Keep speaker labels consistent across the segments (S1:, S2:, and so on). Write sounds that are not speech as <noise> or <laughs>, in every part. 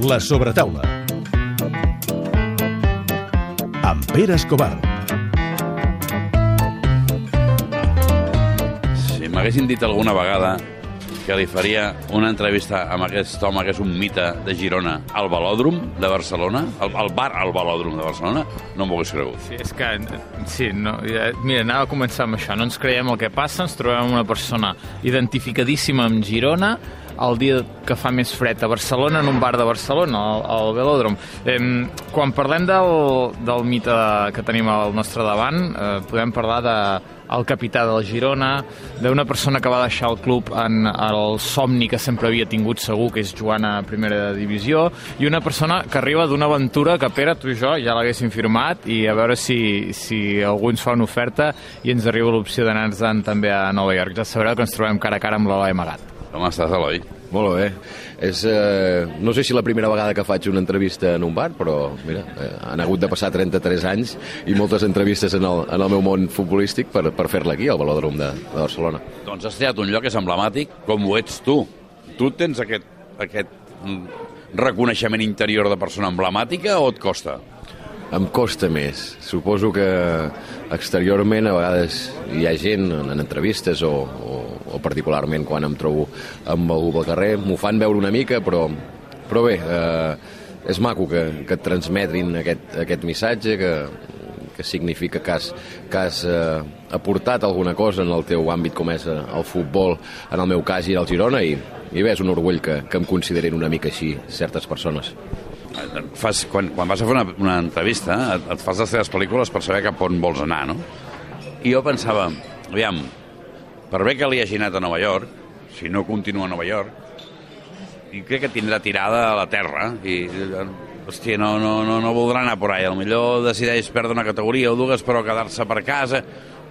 S1: La sobretaula. Amb Pere Escobar.
S2: Si m'haguessin dit alguna vegada que li faria una entrevista amb aquest home que és un mite de Girona al Velòdrom de Barcelona, al, al bar al Velòdrom de Barcelona, no m'ho hagués cregut.
S3: Sí, és que, sí, no, ja, mira, anava a començar amb això. No ens creiem el que passa, ens trobem una persona identificadíssima amb Girona, el dia que fa més fred a Barcelona, en un bar de Barcelona, al, al Velòdrom. Eh, quan parlem del, del mite que tenim al nostre davant, eh, podem parlar de el capità del Girona, d'una persona que va deixar el club en el somni que sempre havia tingut segur, que és jugar a primera divisió, i una persona que arriba d'una aventura que, Pere, tu i jo ja l'haguéssim firmat, i a veure si, si algú ens fa una oferta i ens arriba l'opció d'anar-nos-en també a Nova York. Ja sabreu que ens trobem cara a cara amb l'Eloi Magat.
S2: Com estàs, Eloi?
S4: Molt bé. És, eh, no sé si la primera vegada que faig una entrevista en un bar, però mira, eh, han hagut de passar 33 anys i moltes entrevistes en el, en el meu món futbolístic per, per fer-la aquí, al Velòdrom de, de Barcelona.
S2: Doncs has triat un lloc que és emblemàtic, com ho ets tu. Tu tens aquest, aquest mm, reconeixement interior de persona emblemàtica o et costa?
S4: Em costa més. Suposo que exteriorment a vegades hi ha gent en entrevistes o, o, o particularment quan em trobo amb algú pel carrer, m'ho fan veure una mica, però, però bé, eh, és maco que, que et transmetin aquest, aquest missatge, que, que significa que has, que has eh, aportat alguna cosa en el teu àmbit com és eh, el futbol, en el meu cas i el Girona, i, i bé, és un orgull que, que em considerin una mica així certes persones
S2: fas, quan, quan vas a fer una, una entrevista, et, et fas les teves pel·lícules per saber cap on vols anar, no? I jo pensava, aviam, per bé que li hagi anat a Nova York, si no continua a Nova York, i crec que tindrà tirada a la terra, i, hòstia, no, no, no, no voldrà anar por ahí. millor decideix perdre una categoria o dues, però quedar-se per casa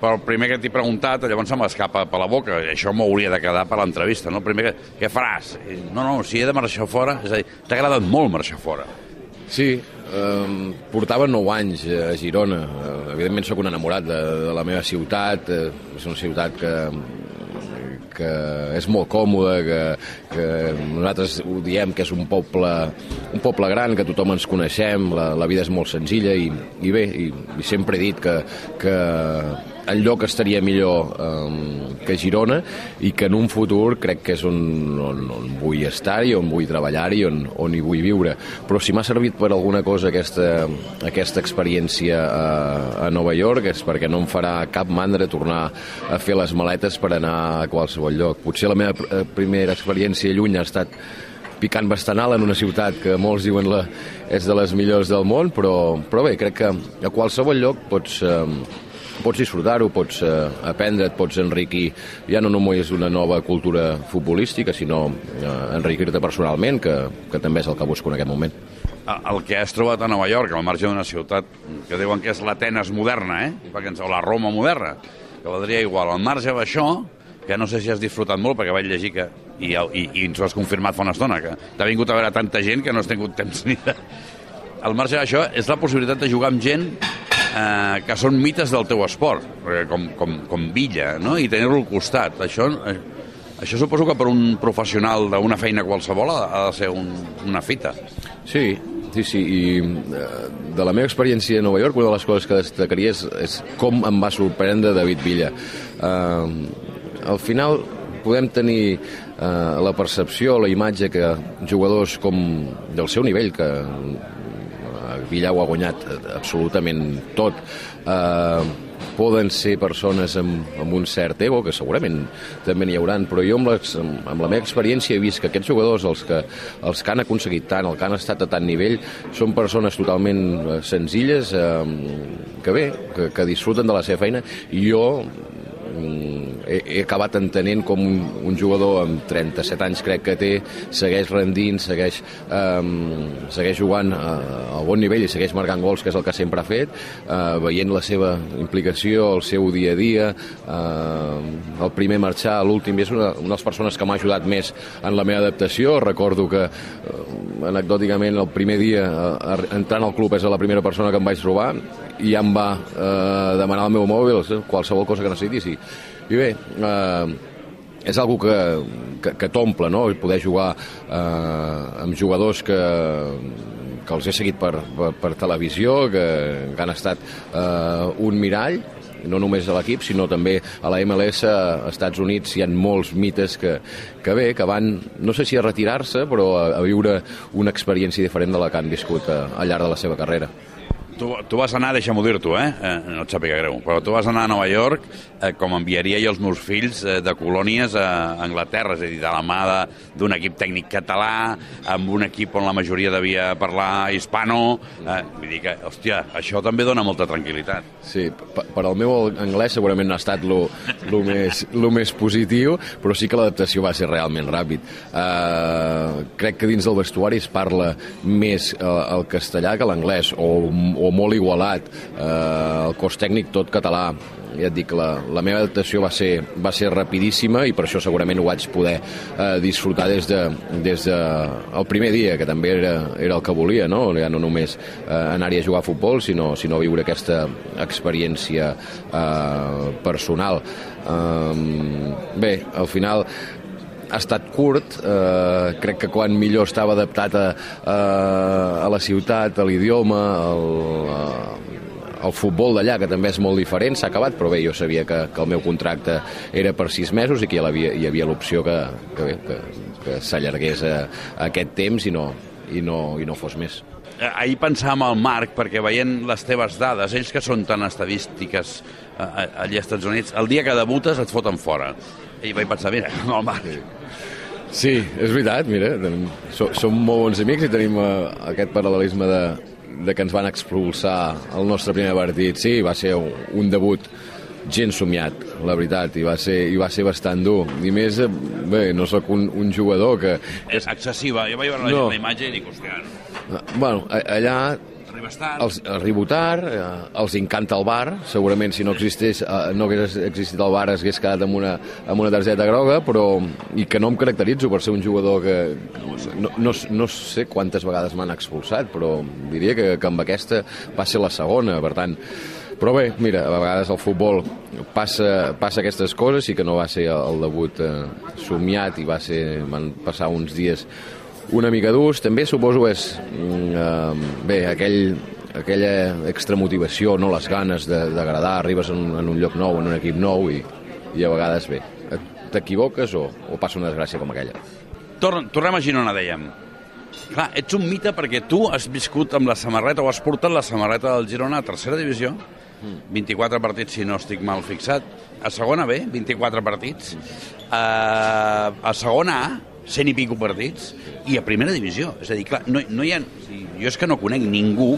S2: però el primer que t'he preguntat, llavors se m'escapa per la boca, i això m'hauria de quedar per l'entrevista, no? Primer que, què faràs? No, no, si he de marxar fora, és a dir, t'ha agradat molt marxar fora.
S4: Sí, eh, portava 9 anys a Girona. Eh, evidentment sóc un enamorat de, de la meva ciutat, eh, és una ciutat que, que és molt còmode, que, que nosaltres ho diem que és un poble, un poble gran, que tothom ens coneixem, la, la vida és molt senzilla i, i bé, i, i sempre he dit que, que el lloc estaria millor um, que Girona i que en un futur crec que és on, on, on vull estar i on vull treballar i on, on hi vull viure. Però si m'ha servit per alguna cosa aquesta, aquesta experiència a, a Nova York és perquè no em farà cap mandra tornar a fer les maletes per anar a qualsevol lloc. Potser la meva eh, primera experiència lluny ha estat picant bastant alt en una ciutat que molts diuen la, és de les millors del món, però, però bé, crec que a qualsevol lloc pots, eh, pots disfrutar-ho, pots eh, aprendre, et pots enriquir ja no només una nova cultura futbolística, sinó eh, enriquir-te personalment, que, que també és el que busco en aquest moment.
S2: El que has trobat a Nova York, al marge d'una ciutat que diuen que és l'Atenes moderna, eh? perquè ens, la Roma moderna, que valdria igual. Al marge d'això, que no sé si has disfrutat molt, perquè vaig llegir que, i, i, i ens ho has confirmat fa una estona, que t'ha vingut a veure tanta gent que no has tingut temps ni de... Al marge d'això, és la possibilitat de jugar amb gent eh, que són mites del teu esport, com, com, com Villa, no? i tenir-lo al costat. Això, eh, això suposo que per un professional d'una feina qualsevol ha, de ser un, una fita.
S4: Sí, sí, sí, i eh, de la meva experiència a Nova York, una de les coses que destacaria és, és com em va sorprendre David Villa. Eh, al final podem tenir eh, la percepció, la imatge que jugadors com del seu nivell, que Villau ha guanyat absolutament tot. Eh, poden ser persones amb, amb un cert ego, que segurament també n'hi hauran, però jo amb, les, amb la meva experiència he vist que aquests jugadors, els que, els que han aconseguit tant, el que han estat a tant nivell, són persones totalment eh, senzilles, eh, que bé, que, que disfruten de la seva feina, i jo he, he acabat entenent com un, un jugador amb 37 anys crec que té, segueix rendint, segueix, um, segueix jugant a, a bon nivell i segueix marcant gols, que és el que sempre ha fet, uh, veient la seva implicació, el seu dia a dia, uh, el primer marxar, l'últim, és una, una de les persones que m'ha ajudat més en la meva adaptació. Recordo que, uh, anecdòticament, el primer dia uh, entrant al club és la primera persona que em vaig trobar i ja em va eh, demanar el meu mòbil, qualsevol cosa que necessitis. I, i bé, eh, és algo que, que, que t'omple, no? Poder jugar eh, amb jugadors que, que els he seguit per, per, per televisió, que, que han estat eh, un mirall, no només a l'equip, sinó també a la MLS a Estats Units hi ha molts mites que, que bé, que van, no sé si a retirar-se, però a, a viure una experiència diferent de la que han viscut a, al llarg de la seva carrera.
S2: Tu, tu vas anar, deixa'm-ho dir-t'ho, eh? eh? No et sàpiga greu, però tu vas anar a Nova York eh, com enviaria jo els meus fills eh, de colònies a Anglaterra, és a dir, de la mà d'un equip tècnic català, amb un equip on la majoria devia parlar hispano, eh? vull dir que, hòstia, això també dona molta tranquil·litat.
S4: Sí, per al meu anglès segurament no ha estat lo, lo, més, lo més positiu, però sí que l'adaptació va ser realment ràpid. Uh, crec que dins del vestuari es parla més uh, el castellà que l'anglès, o, o o molt igualat, eh, el cos tècnic tot català, ja et dic, la, la meva adaptació va ser, va ser rapidíssima i per això segurament ho vaig poder eh, disfrutar des de, des de el primer dia, que també era, era el que volia, no? Ja no només eh, anar-hi a jugar a futbol, sinó, sinó viure aquesta experiència eh, personal. Eh, bé, al final ha estat curt, eh, crec que quan millor estava adaptat a, a, a la ciutat, a l'idioma, al, el futbol d'allà, que també és molt diferent, s'ha acabat, però bé, jo sabia que, que el meu contracte era per sis mesos i que hi havia, l'opció que, que, que, que s'allargués aquest temps i no, i, no, i no fos més.
S2: Eh, ahir pensàvem al Marc, perquè veient les teves dades, ells que són tan estadístiques eh, allà als Estats Units, el dia que debutes et foten fora. I vaig pensar, mira, <laughs> el Marc,
S4: Sí, és veritat, mira, tenim, som, som molt bons amics i tenim uh, aquest paral·lelisme de, de que ens van expulsar el nostre primer partit. Sí, va ser un, un debut gens somiat, la veritat, i va ser, i va ser bastant dur. I més, eh, bé, no sóc un, un jugador que...
S2: És excessiva, jo vaig veure no. la imatge i dic, hòstia...
S4: Bueno, allà els, arribo tard, eh, els encanta el bar, segurament si no existís, eh, no hagués existit el bar es hagués quedat amb una, amb una targeta groga, però i que no em caracteritzo per ser un jugador que no, no, no sé quantes vegades m'han expulsat, però diria que, que amb aquesta va ser la segona, per tant, però bé, mira, a vegades el futbol passa, passa aquestes coses i que no va ser el debut eh, somiat i va ser, van passar uns dies una mica durs. També suposo és eh, bé, aquell, aquella extramotivació, no les ganes d'agradar, arribes en, en un lloc nou, en un equip nou i, i a vegades bé, t'equivoques o, o passa una desgràcia com aquella.
S2: Torn, tornem a Girona, dèiem. Clar, ets un mite perquè tu has viscut amb la samarreta o has portat la samarreta del Girona a tercera divisió, 24 partits, si no estic mal fixat. A segona B, 24 partits. Uh, a segona A, 100 i pico partits, i a primera divisió. És a dir, clar, no, no hi ha... Jo és que no conec ningú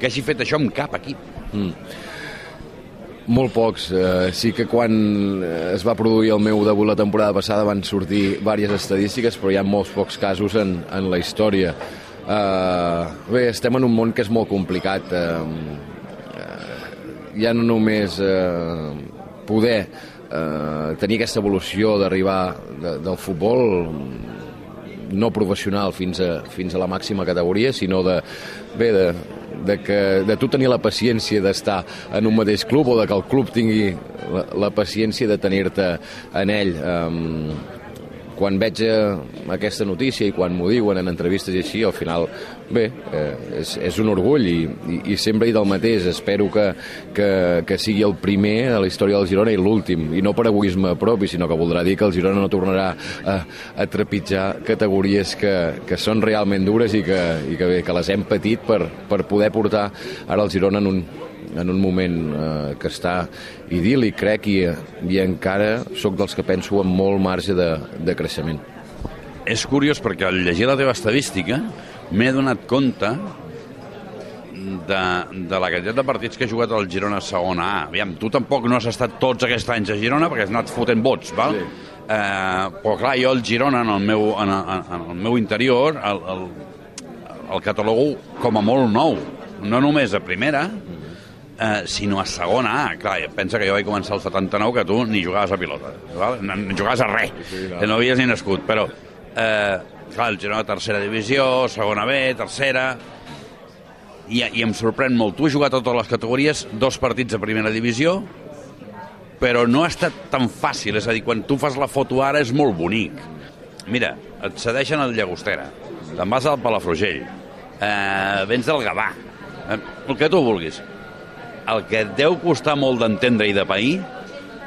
S2: que hagi fet això amb cap equip. Mm.
S4: Molt pocs. Uh, sí que quan eh, es va produir el meu debut la temporada passada van sortir diverses estadístiques, però hi ha molts pocs casos en, en la història. Uh, bé, estem en un món que és molt complicat. Uh, uh, ja no només uh, poder uh, tenir aquesta evolució d'arribar de, del futbol no professional fins a, fins a la màxima categoria, sinó de, bé, de, de, que, de tu tenir la paciència d'estar en un mateix club o de que el club tingui la, la paciència de tenir-te en ell. Um, quan veig eh, aquesta notícia i quan m'ho diuen en entrevistes i així, al final, bé, eh, és, és un orgull i, i, i sempre he dit el mateix. Espero que, que, que sigui el primer a la història del Girona i l'últim, i no per egoisme propi, sinó que voldrà dir que el Girona no tornarà a, a trepitjar categories que, que són realment dures i que, i que, bé, que les hem patit per, per poder portar ara el Girona en un, en un moment eh, que està idíl·lic, crec, i, i encara sóc dels que penso amb molt marge de, de creixement.
S2: És curiós perquè al llegir la teva estadística m'he donat compte de, de la quantitat de partits que he jugat al Girona a segona A. Aviam, tu tampoc no has estat tots aquests anys a Girona perquè has anat fotent vots, val? Sí. Eh, però clar, jo el Girona en el meu, en, en, en el meu interior el, el, el catalogo com a molt nou no només a primera eh, sinó a segona A. Clar, pensa que jo vaig començar al 79 que tu ni jugaves a pilota, val? ni jugaves a res, que no havies ni nascut, però eh, clar, el Girona tercera divisió, segona B, tercera, i, i em sorprèn molt. Tu has jugat a totes les categories, dos partits a primera divisió, però no ha estat tan fàcil, és a dir, quan tu fas la foto ara és molt bonic. Mira, et cedeixen al Llagostera, te'n vas al Palafrugell, eh, vens del Gavà, eh, el que tu vulguis. El que deu costar molt d'entendre i de pair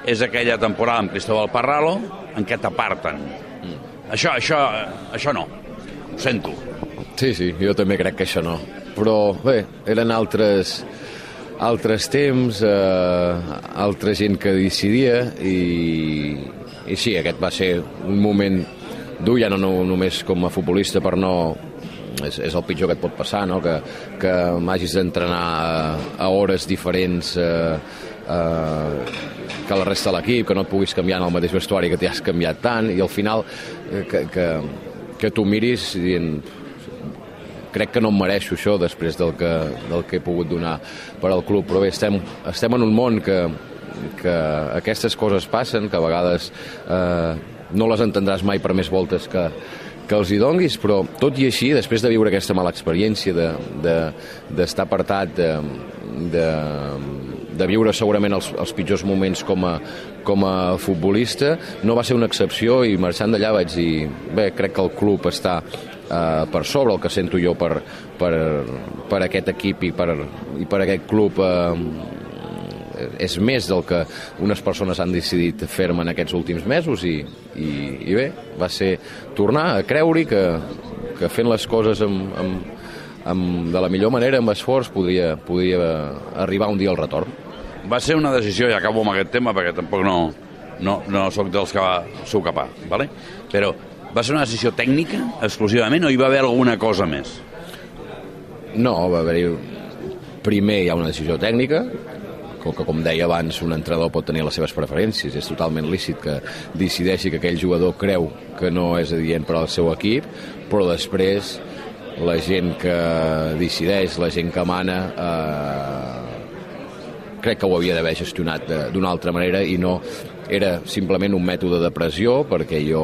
S2: és aquella temporada amb Cristóbal Parralo en què t'aparten. Mm. Això, això, això no. Ho sento.
S4: Sí, sí, jo també crec que això no. Però bé, eren altres, altres temps, eh, altra gent que decidia i, i sí, aquest va ser un moment dur, ja no, no només com a futbolista per no és, és el pitjor que et pot passar, no? que, que m'hagis d'entrenar a, a hores diferents eh, eh, que la resta de l'equip, que no et puguis canviar en el mateix vestuari que t'hi has canviat tant, i al final eh, que, que, que tu miris dient crec que no em mereixo això després del que, del que he pogut donar per al club, però bé, estem, estem en un món que, que aquestes coses passen, que a vegades eh, no les entendràs mai per més voltes que, que els hi donguis, però tot i així, després de viure aquesta mala experiència, d'estar de, de, apartat, de, de, de viure segurament els, els pitjors moments com a, com a futbolista, no va ser una excepció i marxant d'allà vaig dir, bé, crec que el club està eh, per sobre el que sento jo per, per, per aquest equip i per, i per aquest club eh, és més del que unes persones han decidit fer-me en aquests últims mesos i, i, i bé, va ser tornar a creure que, que fent les coses amb, amb, amb, de la millor manera, amb esforç, podria, podria arribar un dia al retorn.
S2: Va ser una decisió, i acabo amb aquest tema perquè tampoc no, no, no sóc dels que va, sou capaç, ¿vale? però va ser una decisió tècnica exclusivament o hi va haver alguna cosa més?
S4: No, va haver-hi... Primer hi ha una decisió tècnica, com com deia abans, un entrenador pot tenir les seves preferències. És totalment lícit que decideixi que aquell jugador creu que no és adient per al seu equip, però després la gent que decideix, la gent que mana, eh, crec que ho havia d'haver gestionat d'una altra manera i no era simplement un mètode de pressió perquè jo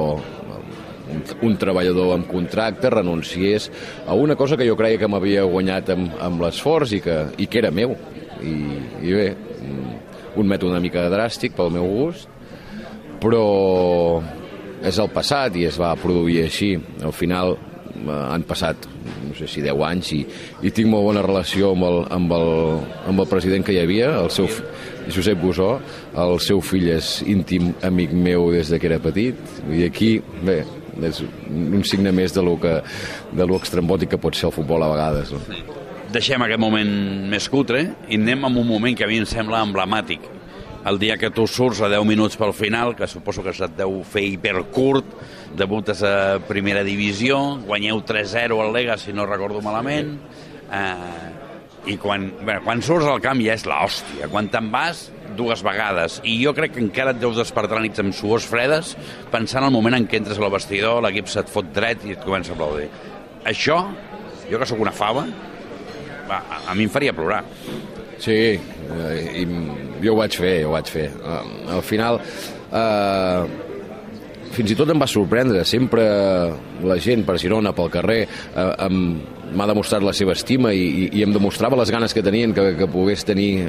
S4: un, un treballador amb contracte renunciés a una cosa que jo creia que m'havia guanyat amb, amb l'esforç i, que, i que era meu. I, I bé, un mètode una mica dràstic pel meu gust, però és el passat i es va produir així. Al final eh, han passat, no sé si 10 anys i, i tinc molt bona relació amb el, amb, el, amb el president que hi havia, el seu, Josep Gusó, el seu fill és íntim amic meu des de que era petit, i aquí, bé, és un signe més de lo, que, de lo extrembòtic que pot ser el futbol a vegades. No?
S2: Deixem aquest moment més cutre i anem a un moment que a mi em sembla emblemàtic. El dia que tu surts a 10 minuts pel final, que suposo que se't deu fer hipercurt, debutes a primera divisió, guanyeu 3-0 al Lega, si no recordo malament, eh, i quan, bé, quan surts al camp ja és l'hòstia. Quan te'n vas, dues vegades. I jo crec que encara et deus despertar nits amb suors fredes pensant el moment en què entres al vestidor, l'equip se't fot dret i et comença a aplaudir. Això, jo que sóc una fava, a, a mi em faria plorar.
S4: Sí, eh, i jo ho vaig fer, ho vaig fer. Uh, al final, eh, fins i tot em va sorprendre, sempre la gent per Girona, pel carrer, eh, m'ha demostrat la seva estima i, i, i em demostrava les ganes que tenien que, que pogués tenir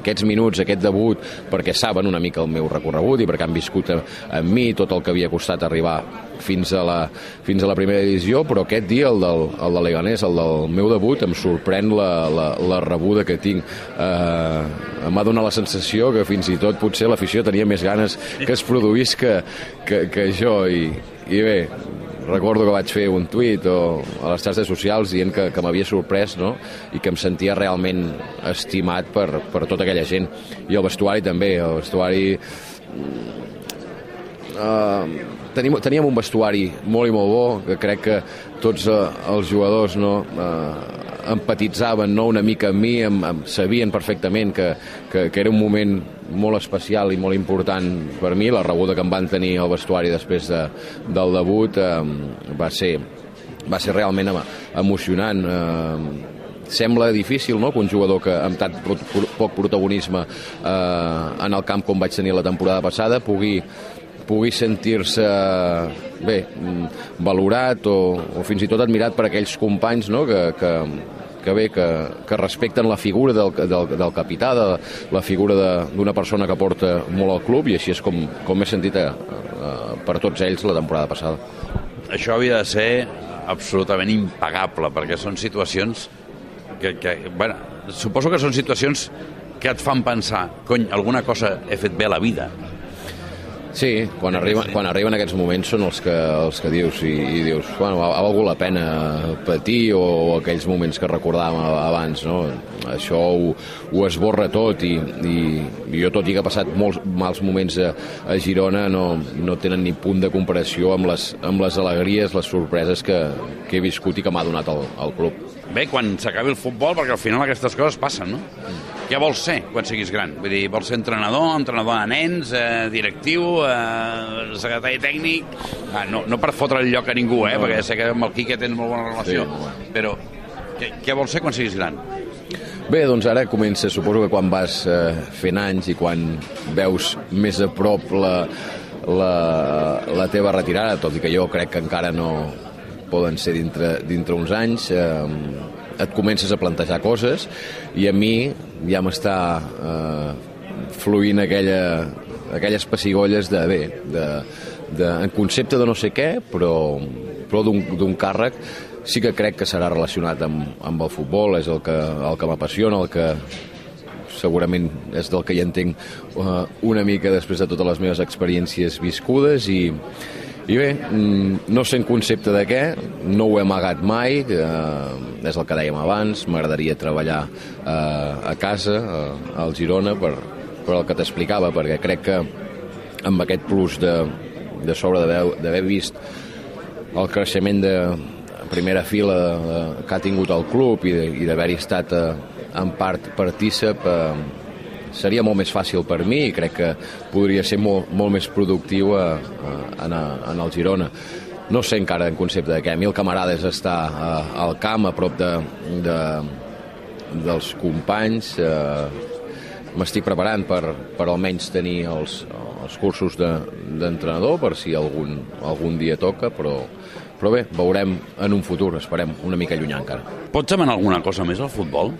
S4: aquests minuts, aquest debut, perquè saben una mica el meu recorregut i perquè han viscut amb mi tot el que havia costat arribar fins a la, fins a la primera divisió, però aquest dia, el del, el de Leganés, el del meu debut, em sorprèn la, la, la rebuda que tinc. Eh, M'ha donat la sensació que fins i tot potser l'afició tenia més ganes que es produís que, que, que jo, i, i bé, recordo que vaig fer un tuit o a les xarxes socials dient que, que m'havia sorprès no? i que em sentia realment estimat per, per tota aquella gent i el vestuari també el vestuari uh, tenim, teníem un vestuari molt i molt bo que crec que tots uh, els jugadors no, uh, empatitzaven no, una mica amb mi, amb, amb, sabien perfectament que, que, que era un moment molt especial i molt important per mi, la rebuda que em van tenir al vestuari després de, del debut eh, va, ser, va ser realment emocionant. Eh, sembla difícil no? que un jugador que amb tant poc protagonisme eh, en el camp com vaig tenir la temporada passada pugui pugui sentir-se bé, valorat o, o fins i tot admirat per aquells companys no? que, que, que bé, que, que respecten la figura del, del, del capità, de, la figura d'una persona que porta molt al club, i així és com, com m'he sentit a, a, per tots ells la temporada passada.
S2: Això havia de ser absolutament impagable, perquè són situacions que, que bueno, suposo que són situacions que et fan pensar, cony, alguna cosa he fet bé a la vida.
S4: Sí, quan, arriba, quan arriben aquests moments són els que, els que dius i, i dius, bueno, ha, ha valgut la pena patir o, o aquells moments que recordàvem abans, no? Això ho, ho esborra tot i, i, jo, tot i que he passat molts mals moments a, a Girona, no, no tenen ni punt de comparació amb les, amb les alegries, les sorpreses que, que he viscut i que m'ha donat el, el club.
S2: Bé, quan s'acabi el futbol, perquè al final aquestes coses passen, no? Què vols ser quan siguis gran? Vull dir, vols ser entrenador, entrenador de nens, eh, directiu, eh, secretari tècnic... Ah, no, no per fotre el lloc a ningú, eh, perquè sé que amb el Quique tens molt bona relació,
S4: Sí.
S2: però què, què vols ser quan siguis gran?
S4: Bé, doncs ara comença, suposo que quan vas eh, fent anys i quan veus més a prop la, la, la teva retirada, tot i que jo crec que encara no poden ser dintre, dintre uns anys, eh, et comences a plantejar coses i a mi ja m'està eh, fluint aquella, aquelles pessigolles de bé, de, de, en concepte de no sé què, però, però d'un càrrec sí que crec que serà relacionat amb, amb el futbol, és el que, el que m'apassiona, el que segurament és del que hi entenc uh, una mica després de totes les meves experiències viscudes i, i bé, mm, no sé en concepte de què, no ho he amagat mai, eh, és el que dèiem abans, m'agradaria treballar eh, a casa, eh, al Girona, per, per el que t'explicava, perquè crec que amb aquest plus de, de sobre d'haver vist el creixement de primera fila de, que ha tingut el club i, i d'haver-hi estat eh, en part partícip eh, seria molt més fàcil per mi i crec que podria ser molt, molt més productiu a, a, en, a, en el Girona. No sé encara en concepte de què. A mi el camarada és estar eh, al camp, a prop de, de, dels companys. Eh, M'estic preparant per, per almenys tenir els, els cursos de- d'entrenador, per si algun, algun dia toca, però, però bé, veurem en un futur, esperem una mica llunyà encara.
S2: Pots demanar alguna cosa més al futbol?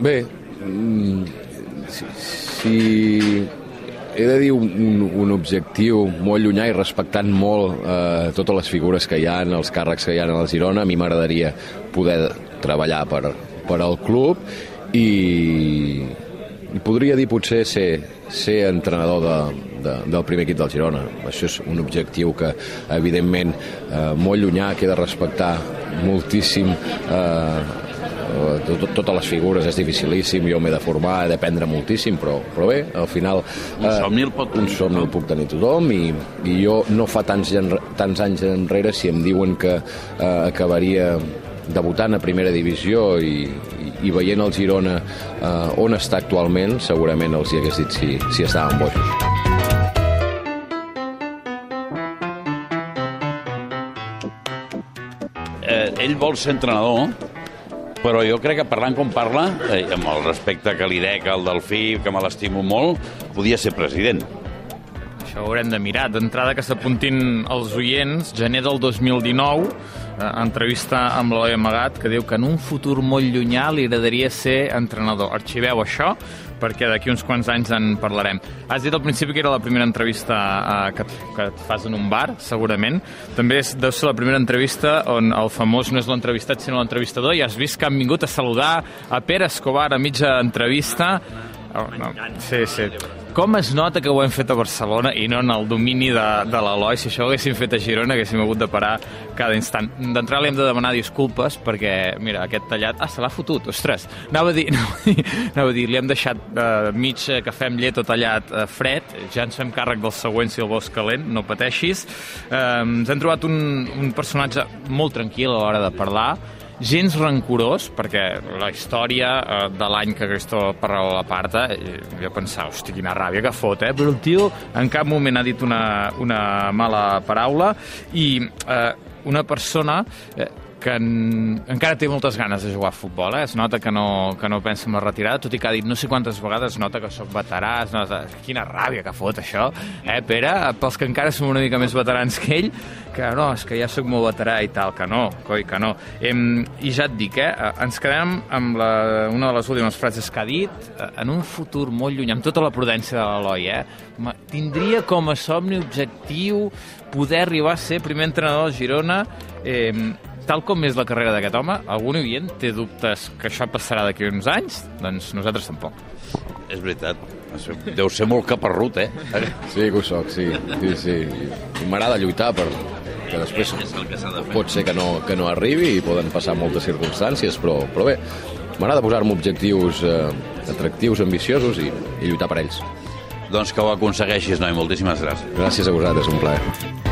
S4: Bé, mm, si, si he de dir un, un, objectiu molt llunyà i respectant molt eh, totes les figures que hi ha, els càrrecs que hi ha al Girona, a mi m'agradaria poder treballar per, per al club i, i podria dir potser ser, ser entrenador de, de, del primer equip del Girona. Això és un objectiu que, evidentment, eh, molt llunyà, que he de respectar moltíssim eh, totes les figures és dificilíssim, jo m'he de formar, he d'aprendre moltíssim, però, però bé, al final...
S2: Un somni el pot tenir
S4: Un somni el puc tenir tothom i, i jo no fa tants, tants anys enrere si em diuen que eh, acabaria debutant a primera divisió i, i, i veient el Girona eh, on està actualment, segurament els hi hagués dit si, si estaven bojos.
S2: eh, ell vol ser entrenador, però jo crec que parlant com parla, eh, amb el respecte que li dec al Delfí, que me l'estimo molt, podia ser president.
S3: Això ho haurem de mirar. D'entrada que s'apuntin els oients, gener del 2019, eh, entrevista amb l'Eloi Amagat, que diu que en un futur molt llunyà li agradaria ser entrenador. Arxiveu això, perquè d'aquí uns quants anys en parlarem. Has dit al principi que era la primera entrevista eh, que, que et fas en un bar, segurament. També és, deu ser la primera entrevista on el famós no és l'entrevistat, sinó l'entrevistador, i has vist que han vingut a saludar a Pere Escobar a mitja entrevista. Oh, no. Sí, sí. Com es nota que ho hem fet a Barcelona i no en el domini de, de l'Eloi? Si això ho haguéssim fet a Girona, haguéssim hagut de parar cada instant. D'entrada li hem de demanar disculpes perquè, mira, aquest tallat... Ah, se l'ha fotut, ostres. Anava a dir, <laughs> anava a dir, anava a dir li hem deixat eh, mig eh, cafè amb llet o tallat eh, fred. Ja ens fem càrrec del següent si el vols calent, no pateixis. Eh, ens hem trobat un, un personatge molt tranquil a l'hora de parlar, gens rancorós, perquè la història eh, de l'any que Cristóbal Parral l'aparta, eh, jo pensava, hosti, quina ràbia que fot, eh? Però el tio en cap moment ha dit una, una mala paraula i eh, una persona eh, que en, encara té moltes ganes de jugar a futbol, eh? es nota que no, que no pensa en la retirada, tot i que ha dit no sé quantes vegades, es nota que sóc veterà, es nota... quina ràbia que fot això, eh, Pere? Pels que encara som una mica més veterans que ell, que no, és que ja sóc molt veterà i tal, que no, coi, que no. Em, I ja et dic, eh, ens quedem amb la, una de les últimes frases que ha dit, en un futur molt lluny, amb tota la prudència de l'Eloi, eh, tindria com a somni objectiu poder arribar a ser primer entrenador del Girona, eh, tal com és la carrera d'aquest home, algun oient té dubtes que això passarà d'aquí uns anys? Doncs nosaltres tampoc.
S2: És veritat. Deu ser molt caparrut, eh?
S4: Sí que ho soc, sí. sí, sí. I M'agrada lluitar per que després
S2: És el que de fer.
S4: pot ser que no, que no arribi i poden passar moltes circumstàncies, però, però bé, m'agrada posar-me objectius eh, atractius, ambiciosos i, i lluitar per ells.
S2: Doncs que ho aconsegueixis, noi. Moltíssimes gràcies.
S4: Gràcies a vosaltres, un plaer.